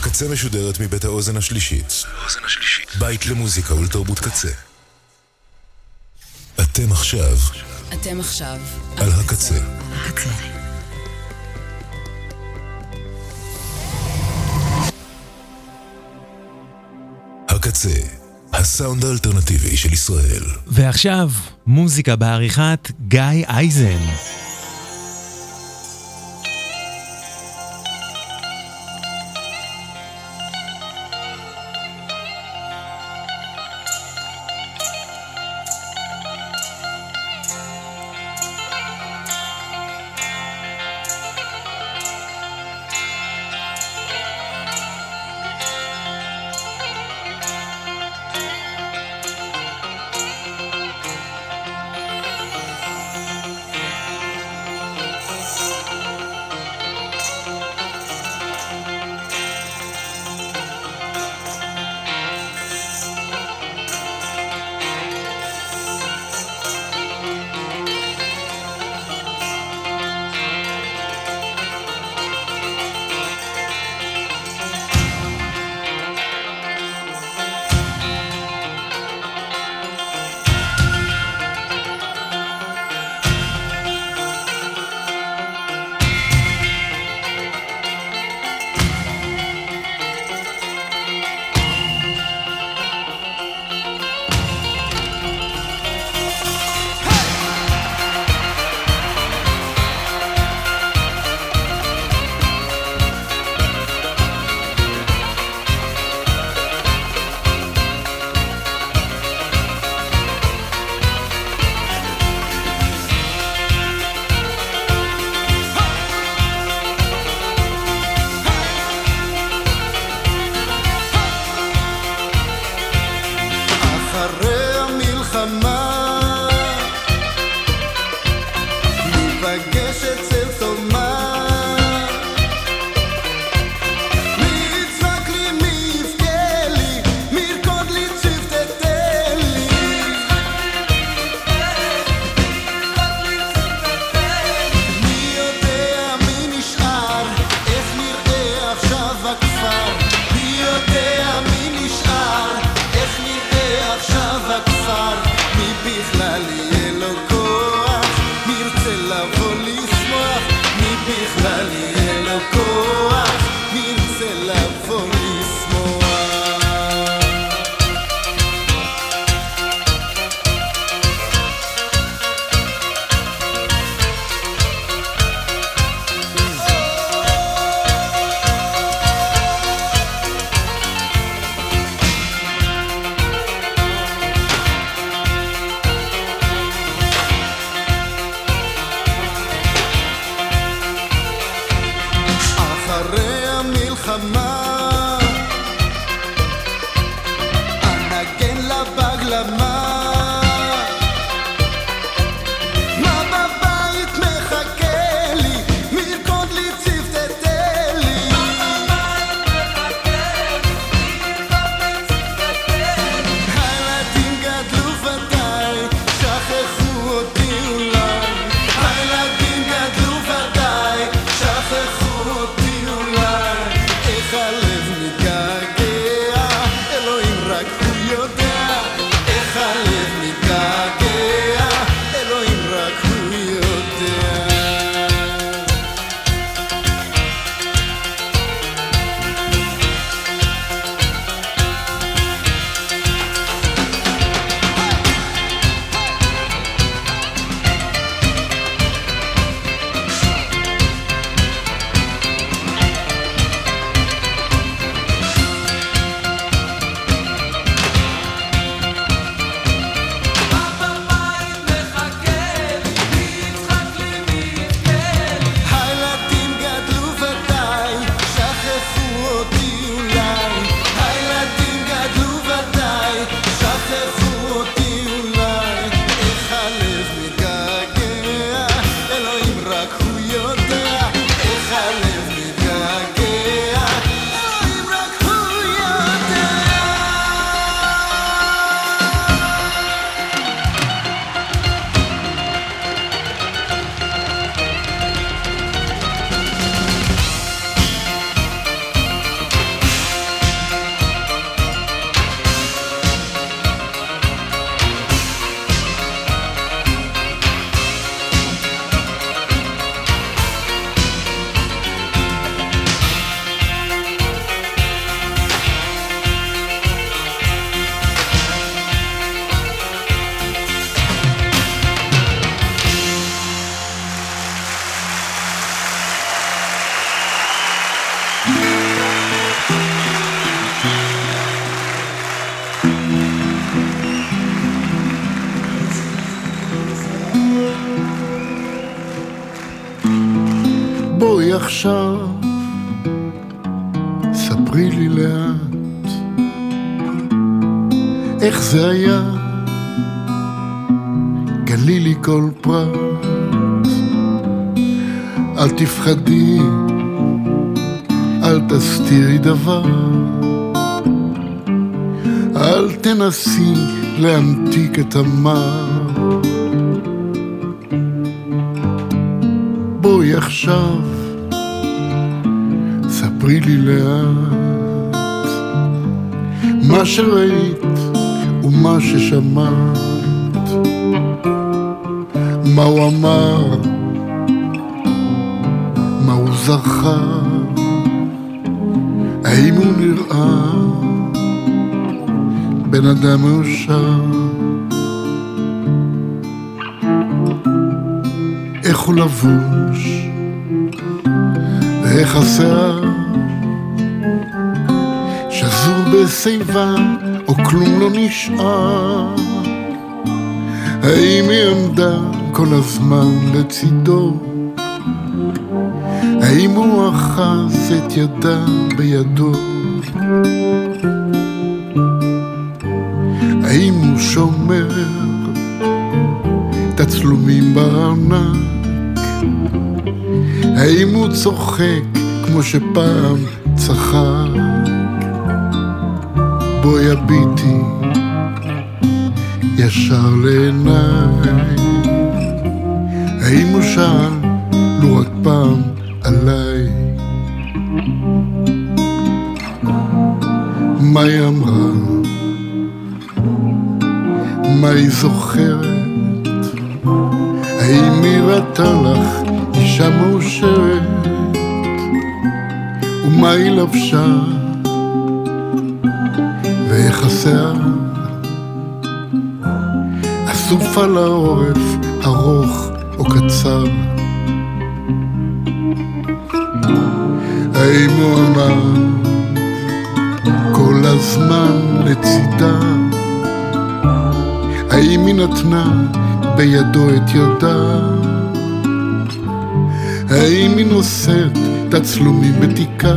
הקצה משודרת מבית האוזן השלישית. בית למוזיקה ולתרבות קצה. אתם עכשיו אתם עכשיו על הקצה. הקצה. הקצה, הסאונד האלטרנטיבי של ישראל. ועכשיו, מוזיקה בעריכת גיא אייזן. בואי עכשיו, ספרי לי לאט, איך זה היה, גלי לי כל פרט, אל תפחדי, אל תסתירי דבר, אל תנסי להמתיק את המר. בואי עכשיו, ספרי לי לאט. מה שראית ומה ששמעת, מה הוא אמר, מה הוא זכר, האם הוא נראה. בן אדם מאושר, איך הוא לבוש, ואיך השיער, בשיבה, או כלום לא נשאר. האם היא עמדה כל הזמן לצידו? האם הוא אחז את ידה בידו? האם הוא שומר תצלומים בארנק? האם הוא צוחק כמו שפעם צחק? בואי הביטי ישר לעיניי האם הוא שאל לו רק פעם עליי? מה היא אמרה? מה היא זוכרת? האם היא ראתה לך אישה מאושרת? ומה היא לבשה? ואיך? אסוף על העורף, ארוך או קצר? האם הוא עמד כל הזמן לצידה? האם היא נתנה בידו את ידה? האם היא נושאת תצלומים בתיקה?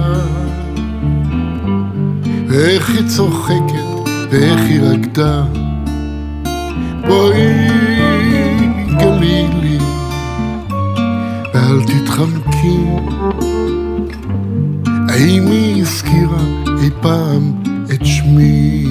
ואיך היא צוחקת ואיך היא רקדה? בואי גלי לי ואל תתחמקי האם היא הזכירה אי פעם את שמי?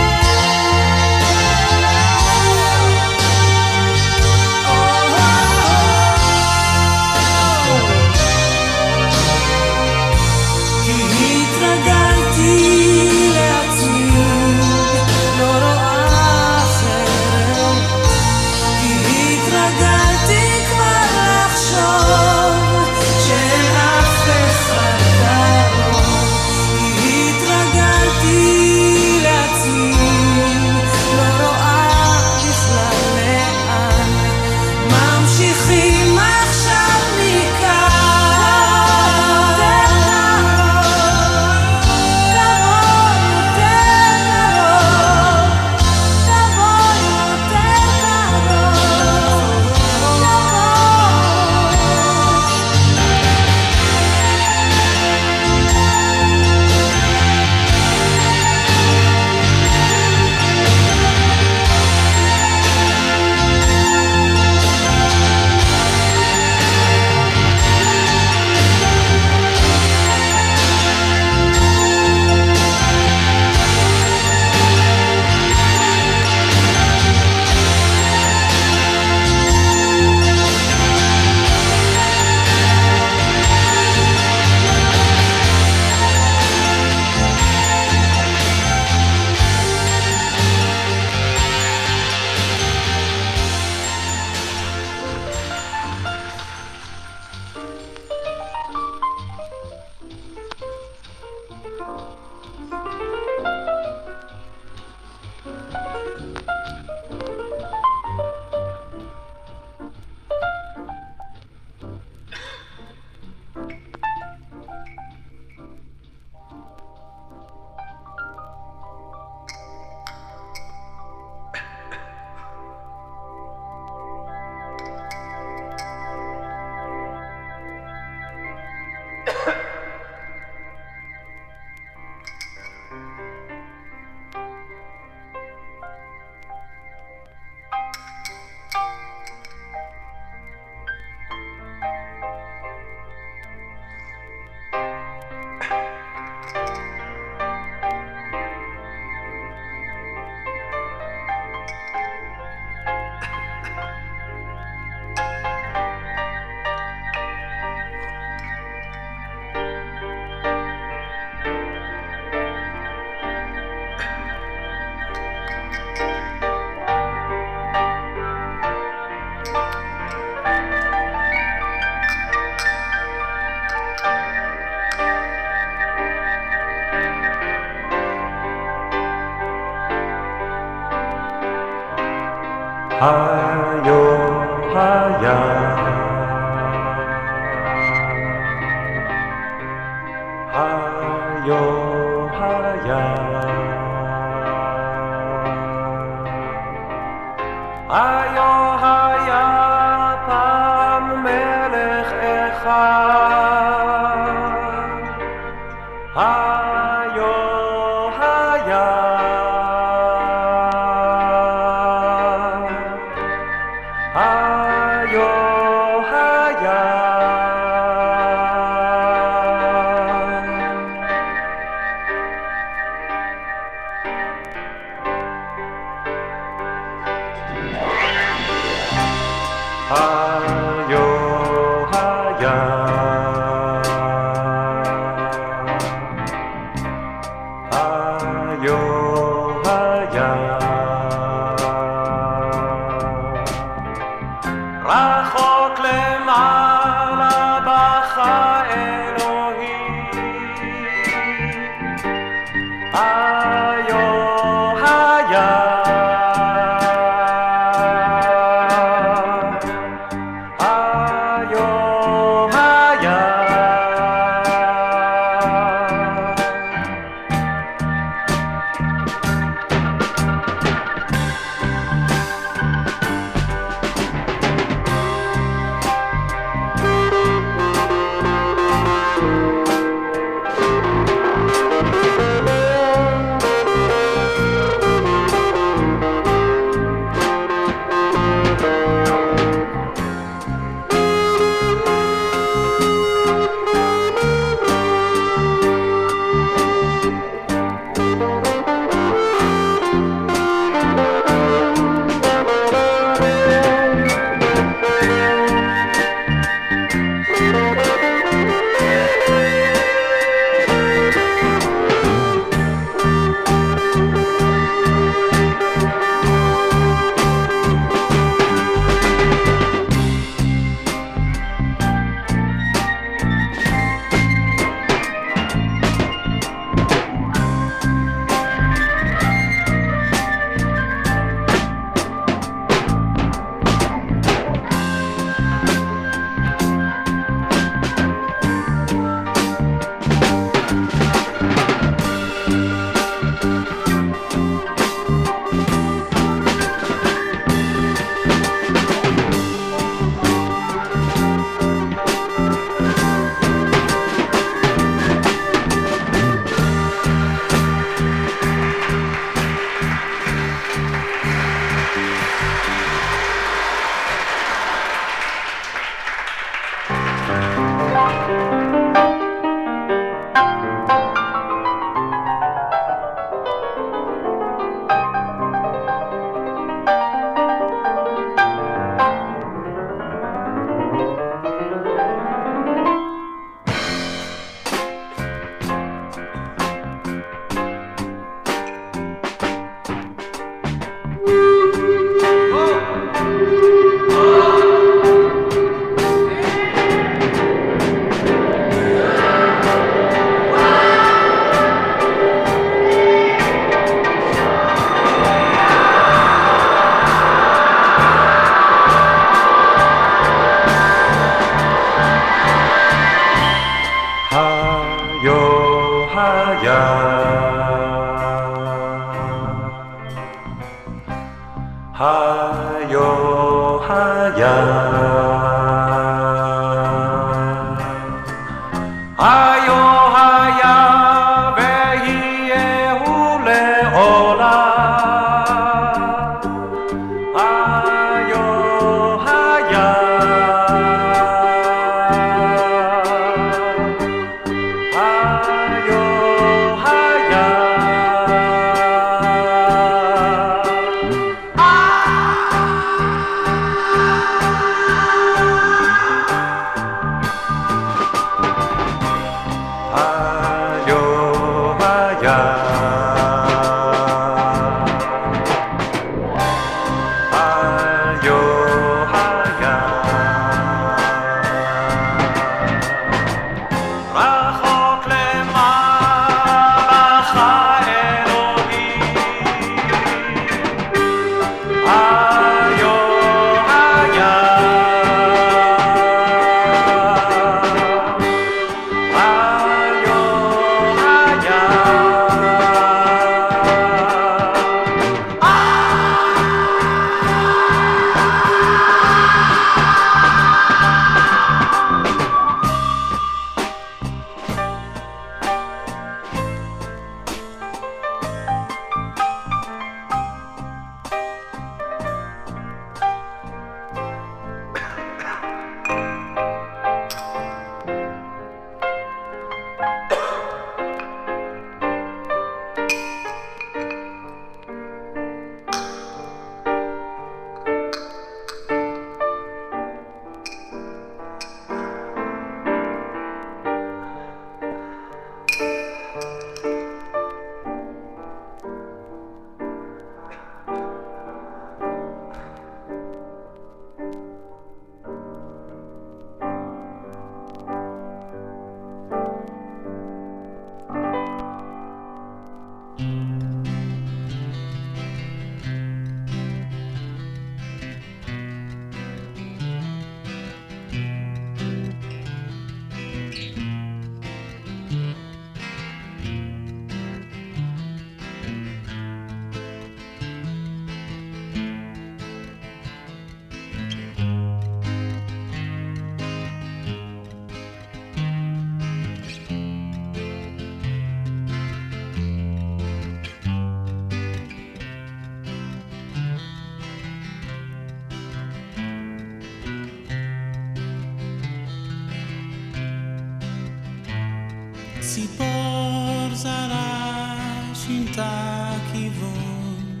ציפור זרה שינתה כיוון,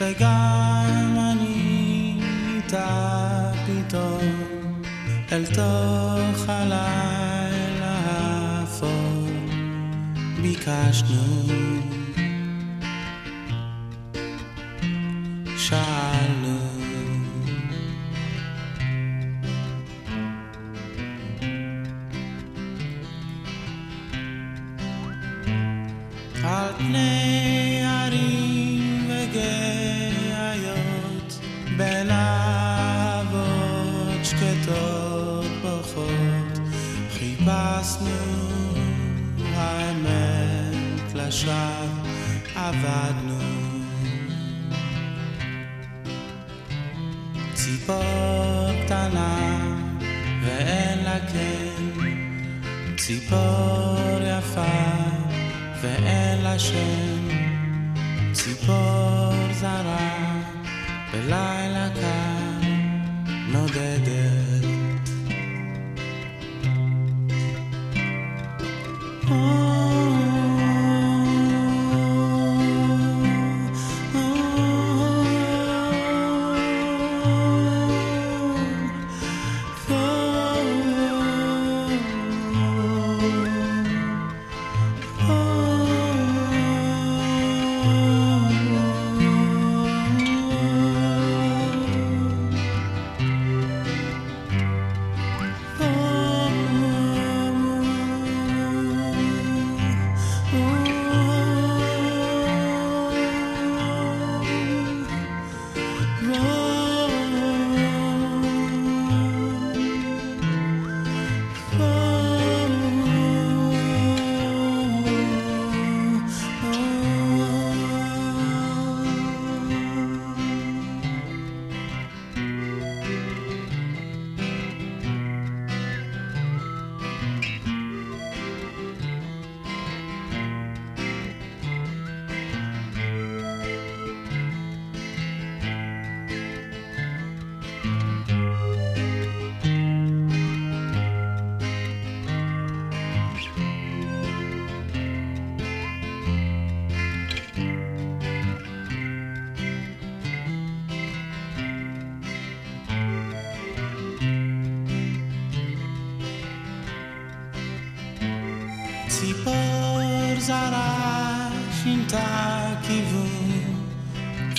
וגם אני איתה פתאום, אל תוך הלילה האפור, ביקשנו, Ciepło zara, bylaj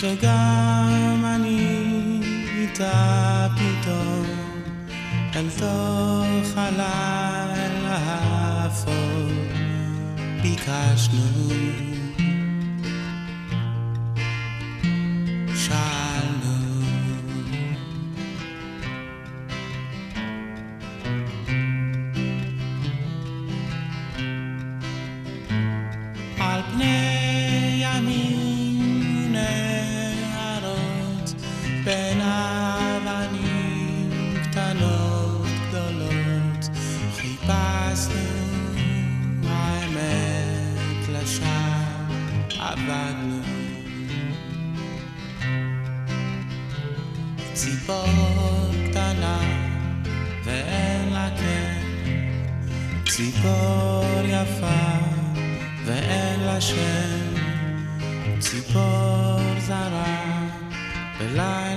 چه غمنی تپیدو انتو خلال هفو بیکشنو ציפור יפה ואין לה שם, ציפור זרה בלילה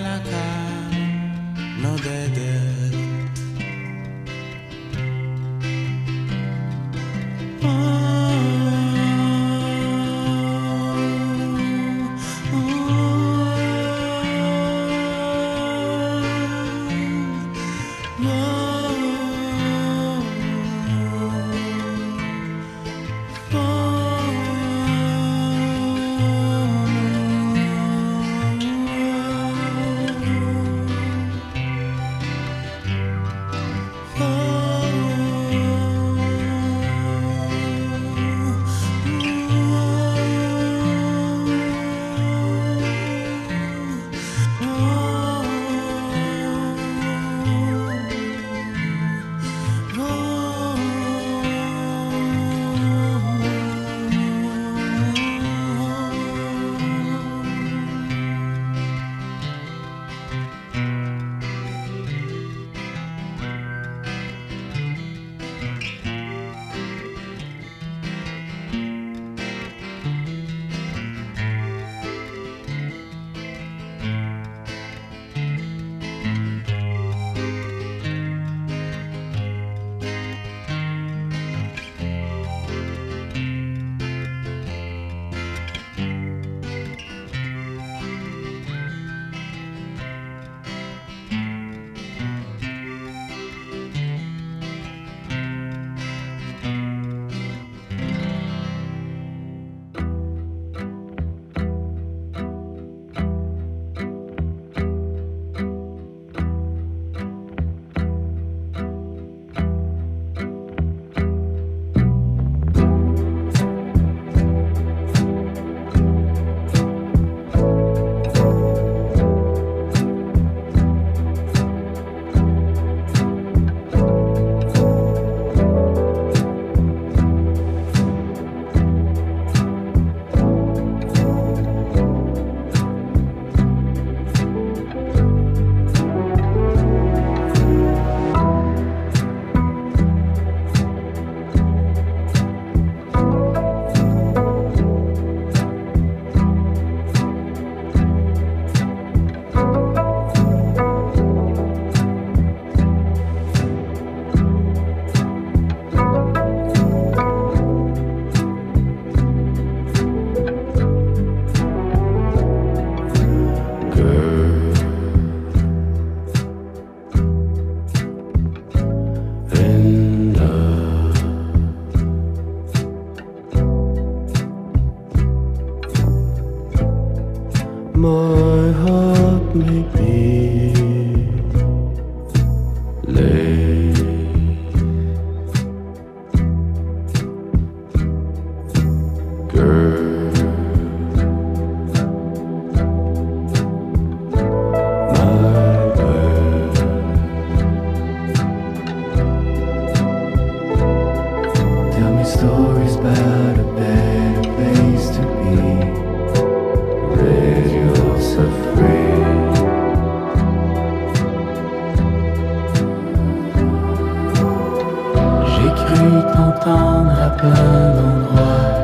t'entendre à plein d'endroits.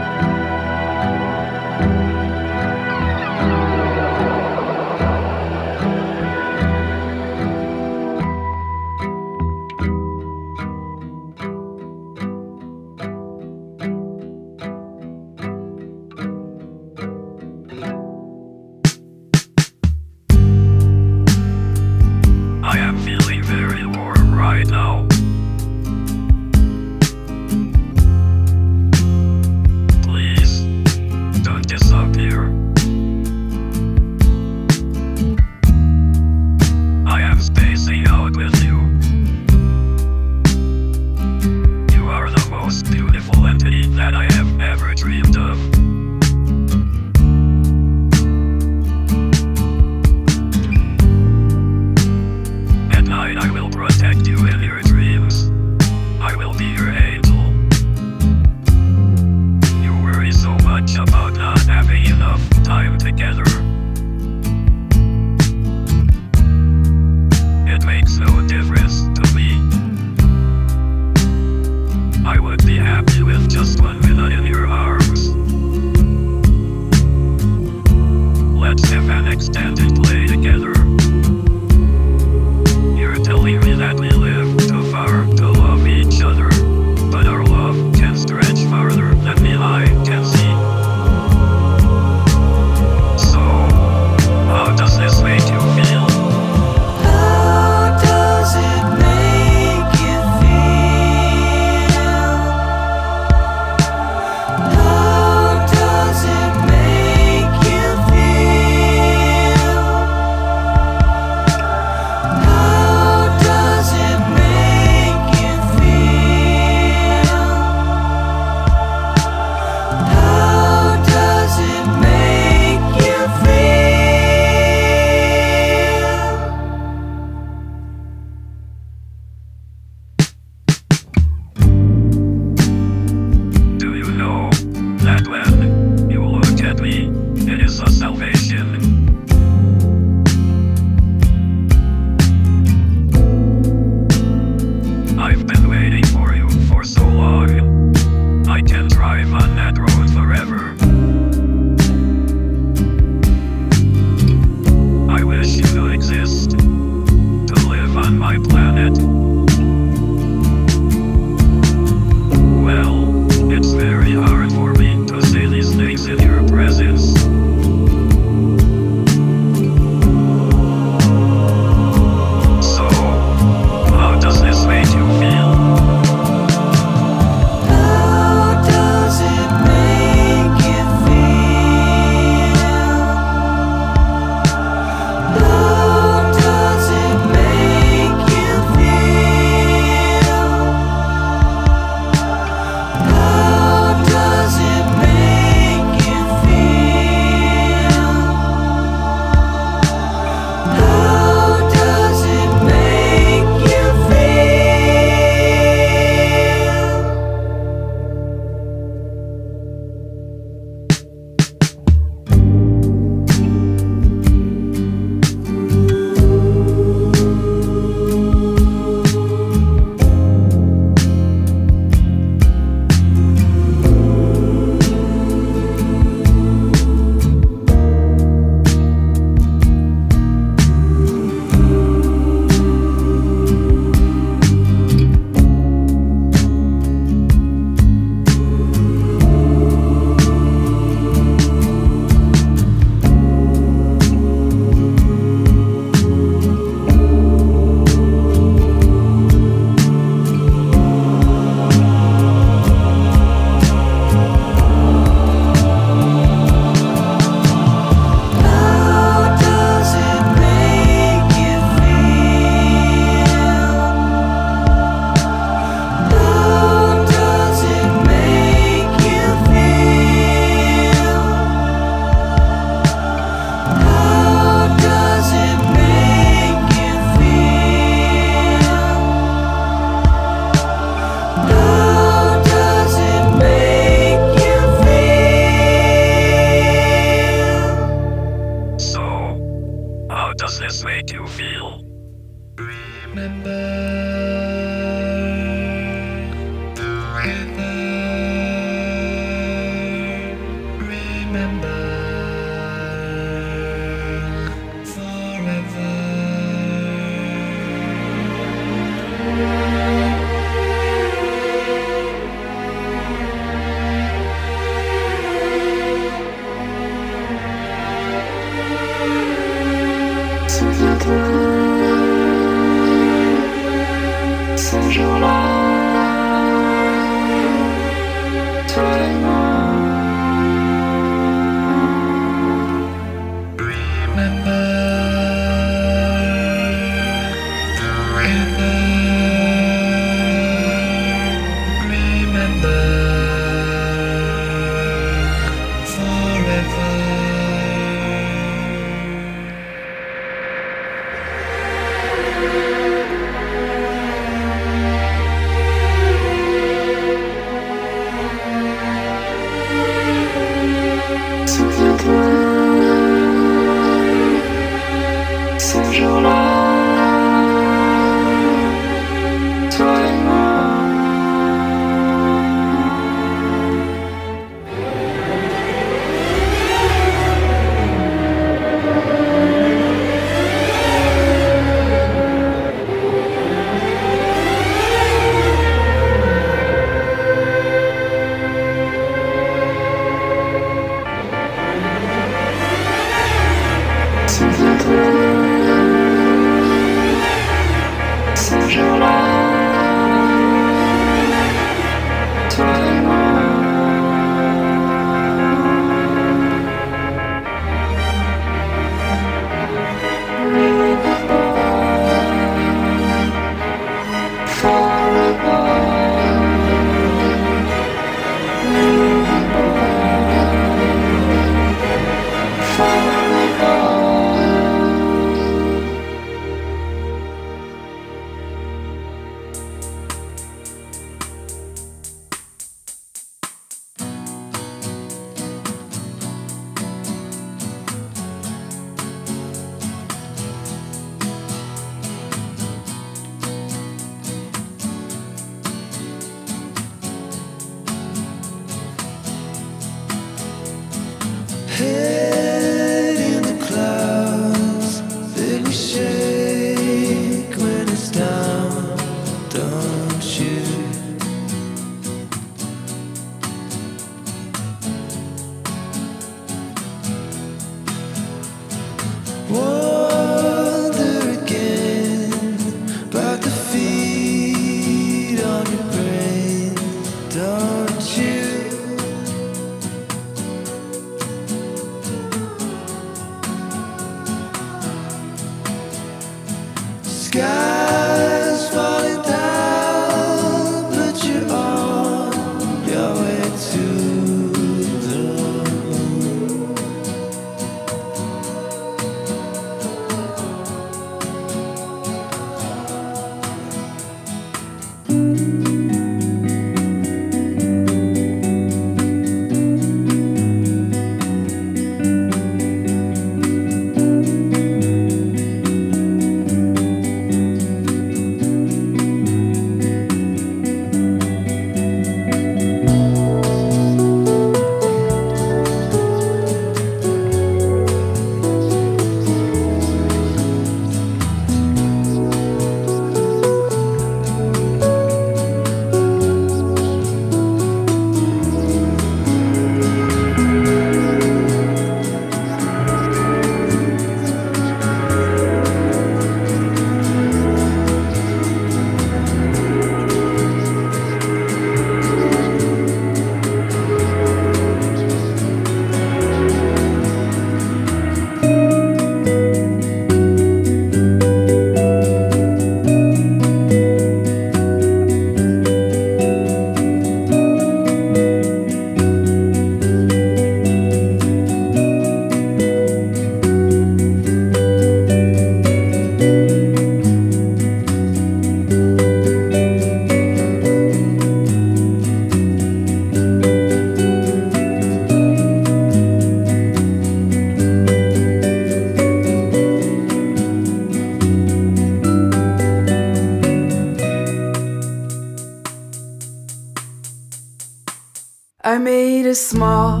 Small,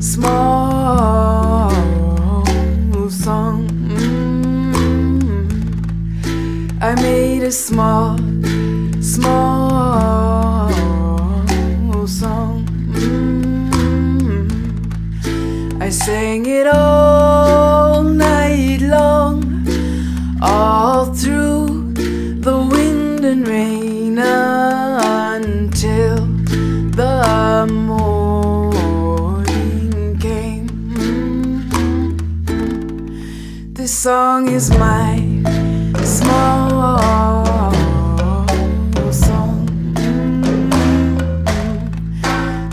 small song. Mm. I made a small, small song. Mm. I sang it song is my small song.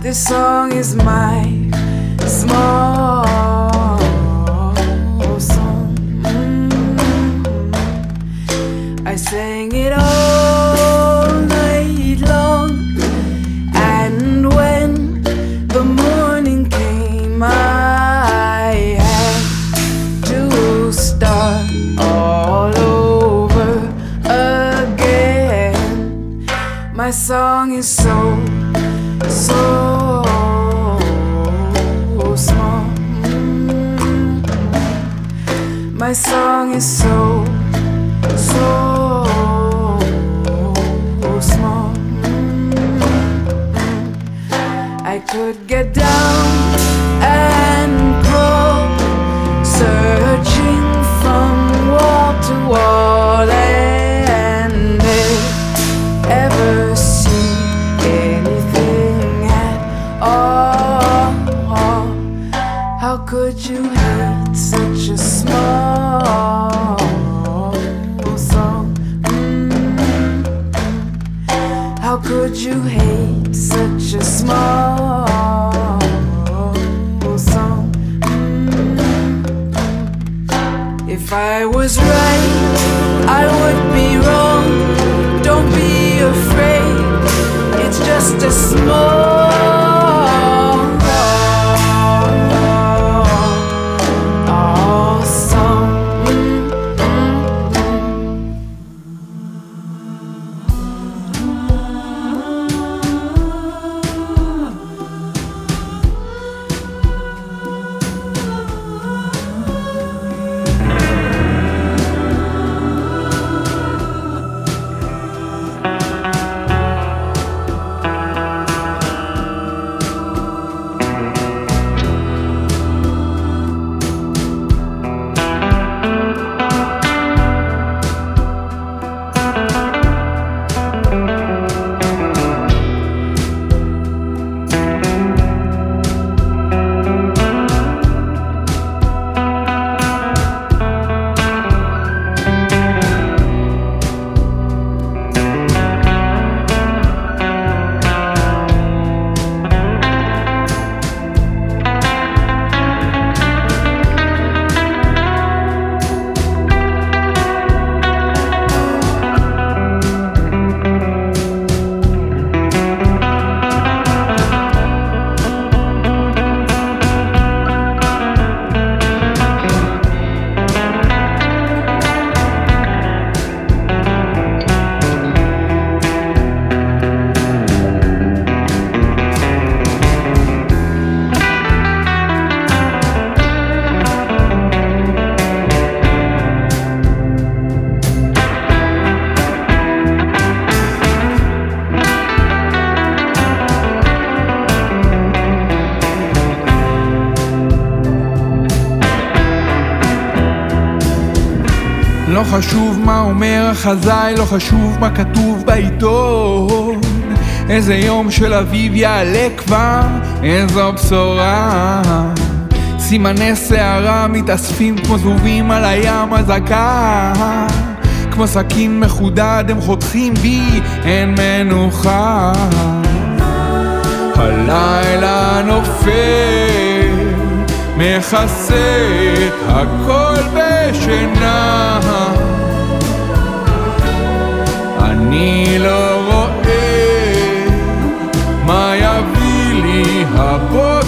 This song is my small hate such a small song? Mm. If I was right, I would be wrong. Don't be afraid, it's just a small לא חשוב מה אומר החזאי, לא חשוב מה כתוב בעיתון. איזה יום של אביב יעלה כבר, איזו בשורה. סימני שערה מתאספים כמו זבובים על הים הזקן. כמו סכין מחודד הם חותכים בי, אין מנוחה. הלילה נופל, מכסה את הכל בשינה. אני לא רואה מה יביא לי הבוקר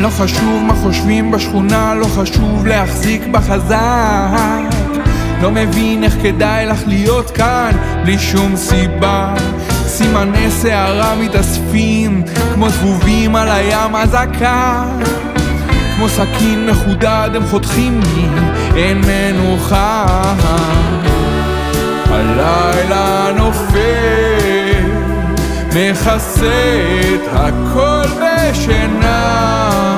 לא חשוב מה חושבים בשכונה, לא חשוב להחזיק בחזק. לא מבין איך כדאי לך להיות כאן בלי שום סיבה. סימני שערה מתאספים כמו זבובים על הים הזקה. כמו סכין מחודד הם חותכים לי, אין מנוחה. הלילה נופל, מכסה את הכל בשינה.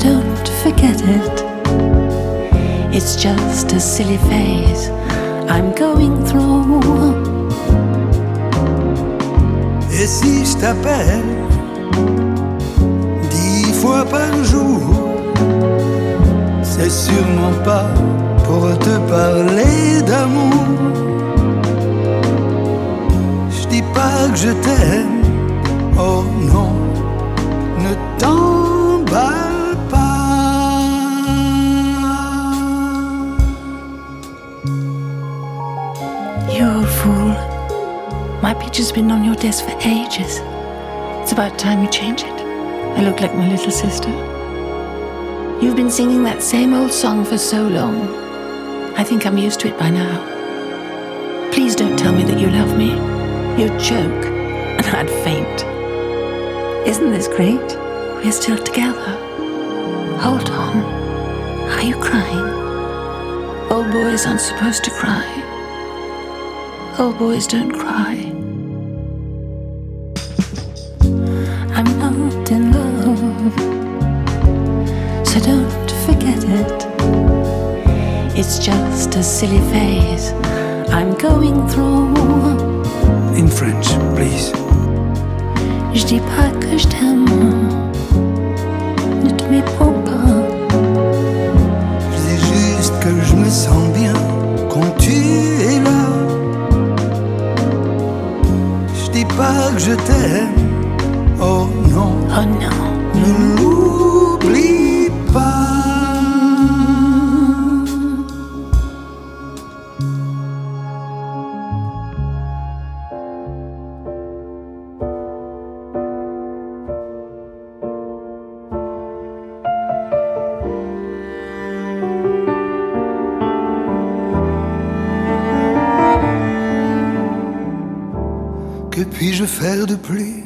Don't forget it. It's just a silly I'm going through. Et si je t'appelle dix fois par jour, c'est sûrement pas pour te parler d'amour. Je dis pas que je t'aime, oh non, ne t'emballe picture's been on your desk for ages. It's about time you change it. I look like my little sister. You've been singing that same old song for so long. I think I'm used to it by now. Please don't tell me that you love me. You'd joke, and I'd faint. Isn't this great? We're still together. Hold on. Are you crying? Old boys aren't supposed to cry. Old boys don't cry. Silly phase I'm going through. In French, please. Je dis pas que je t'aime, faire de plus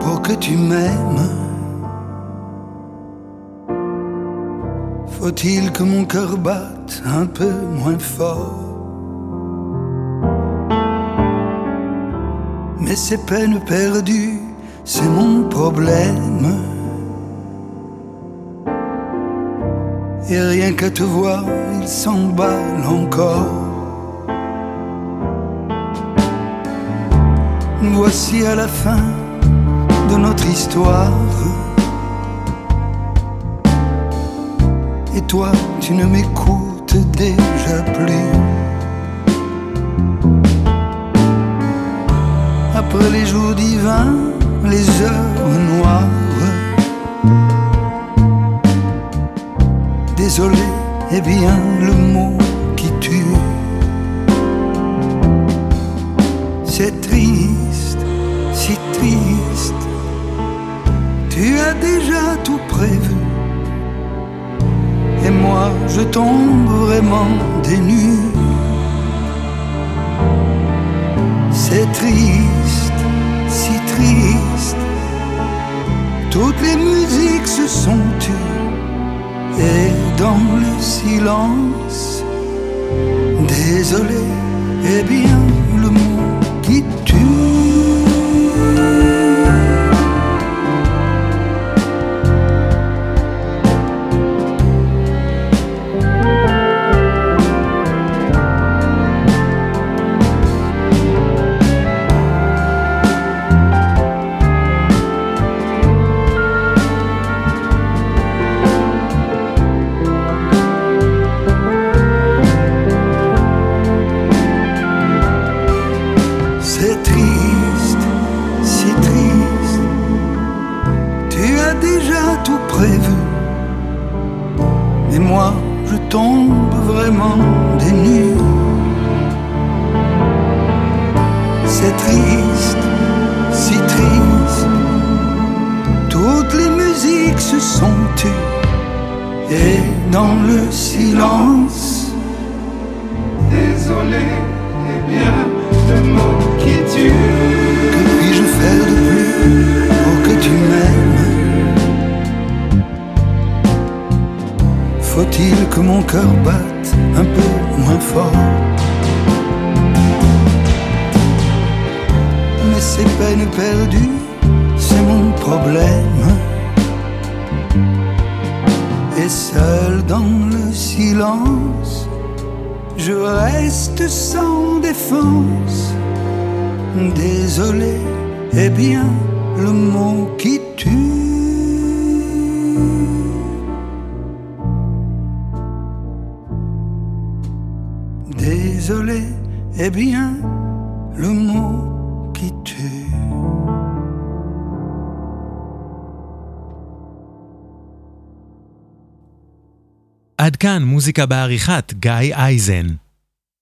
pour que tu m'aimes? Faut-il que mon cœur batte un peu moins fort? Mais ces peines perdues, c'est mon problème. Et rien qu'à te voir, il s'emballe encore. Voici à la fin de notre histoire. Et toi, tu ne m'écoutes déjà plus. Après les jours divins, les heures noires. Désolé est bien le mot déjà tout prévu. Et moi, je tombe vraiment des nues. C'est triste, si triste. Toutes les musiques se sont tues. Et dans le silence, désolé est bien עד כאן מוזיקה בעריכת גיא אייזן.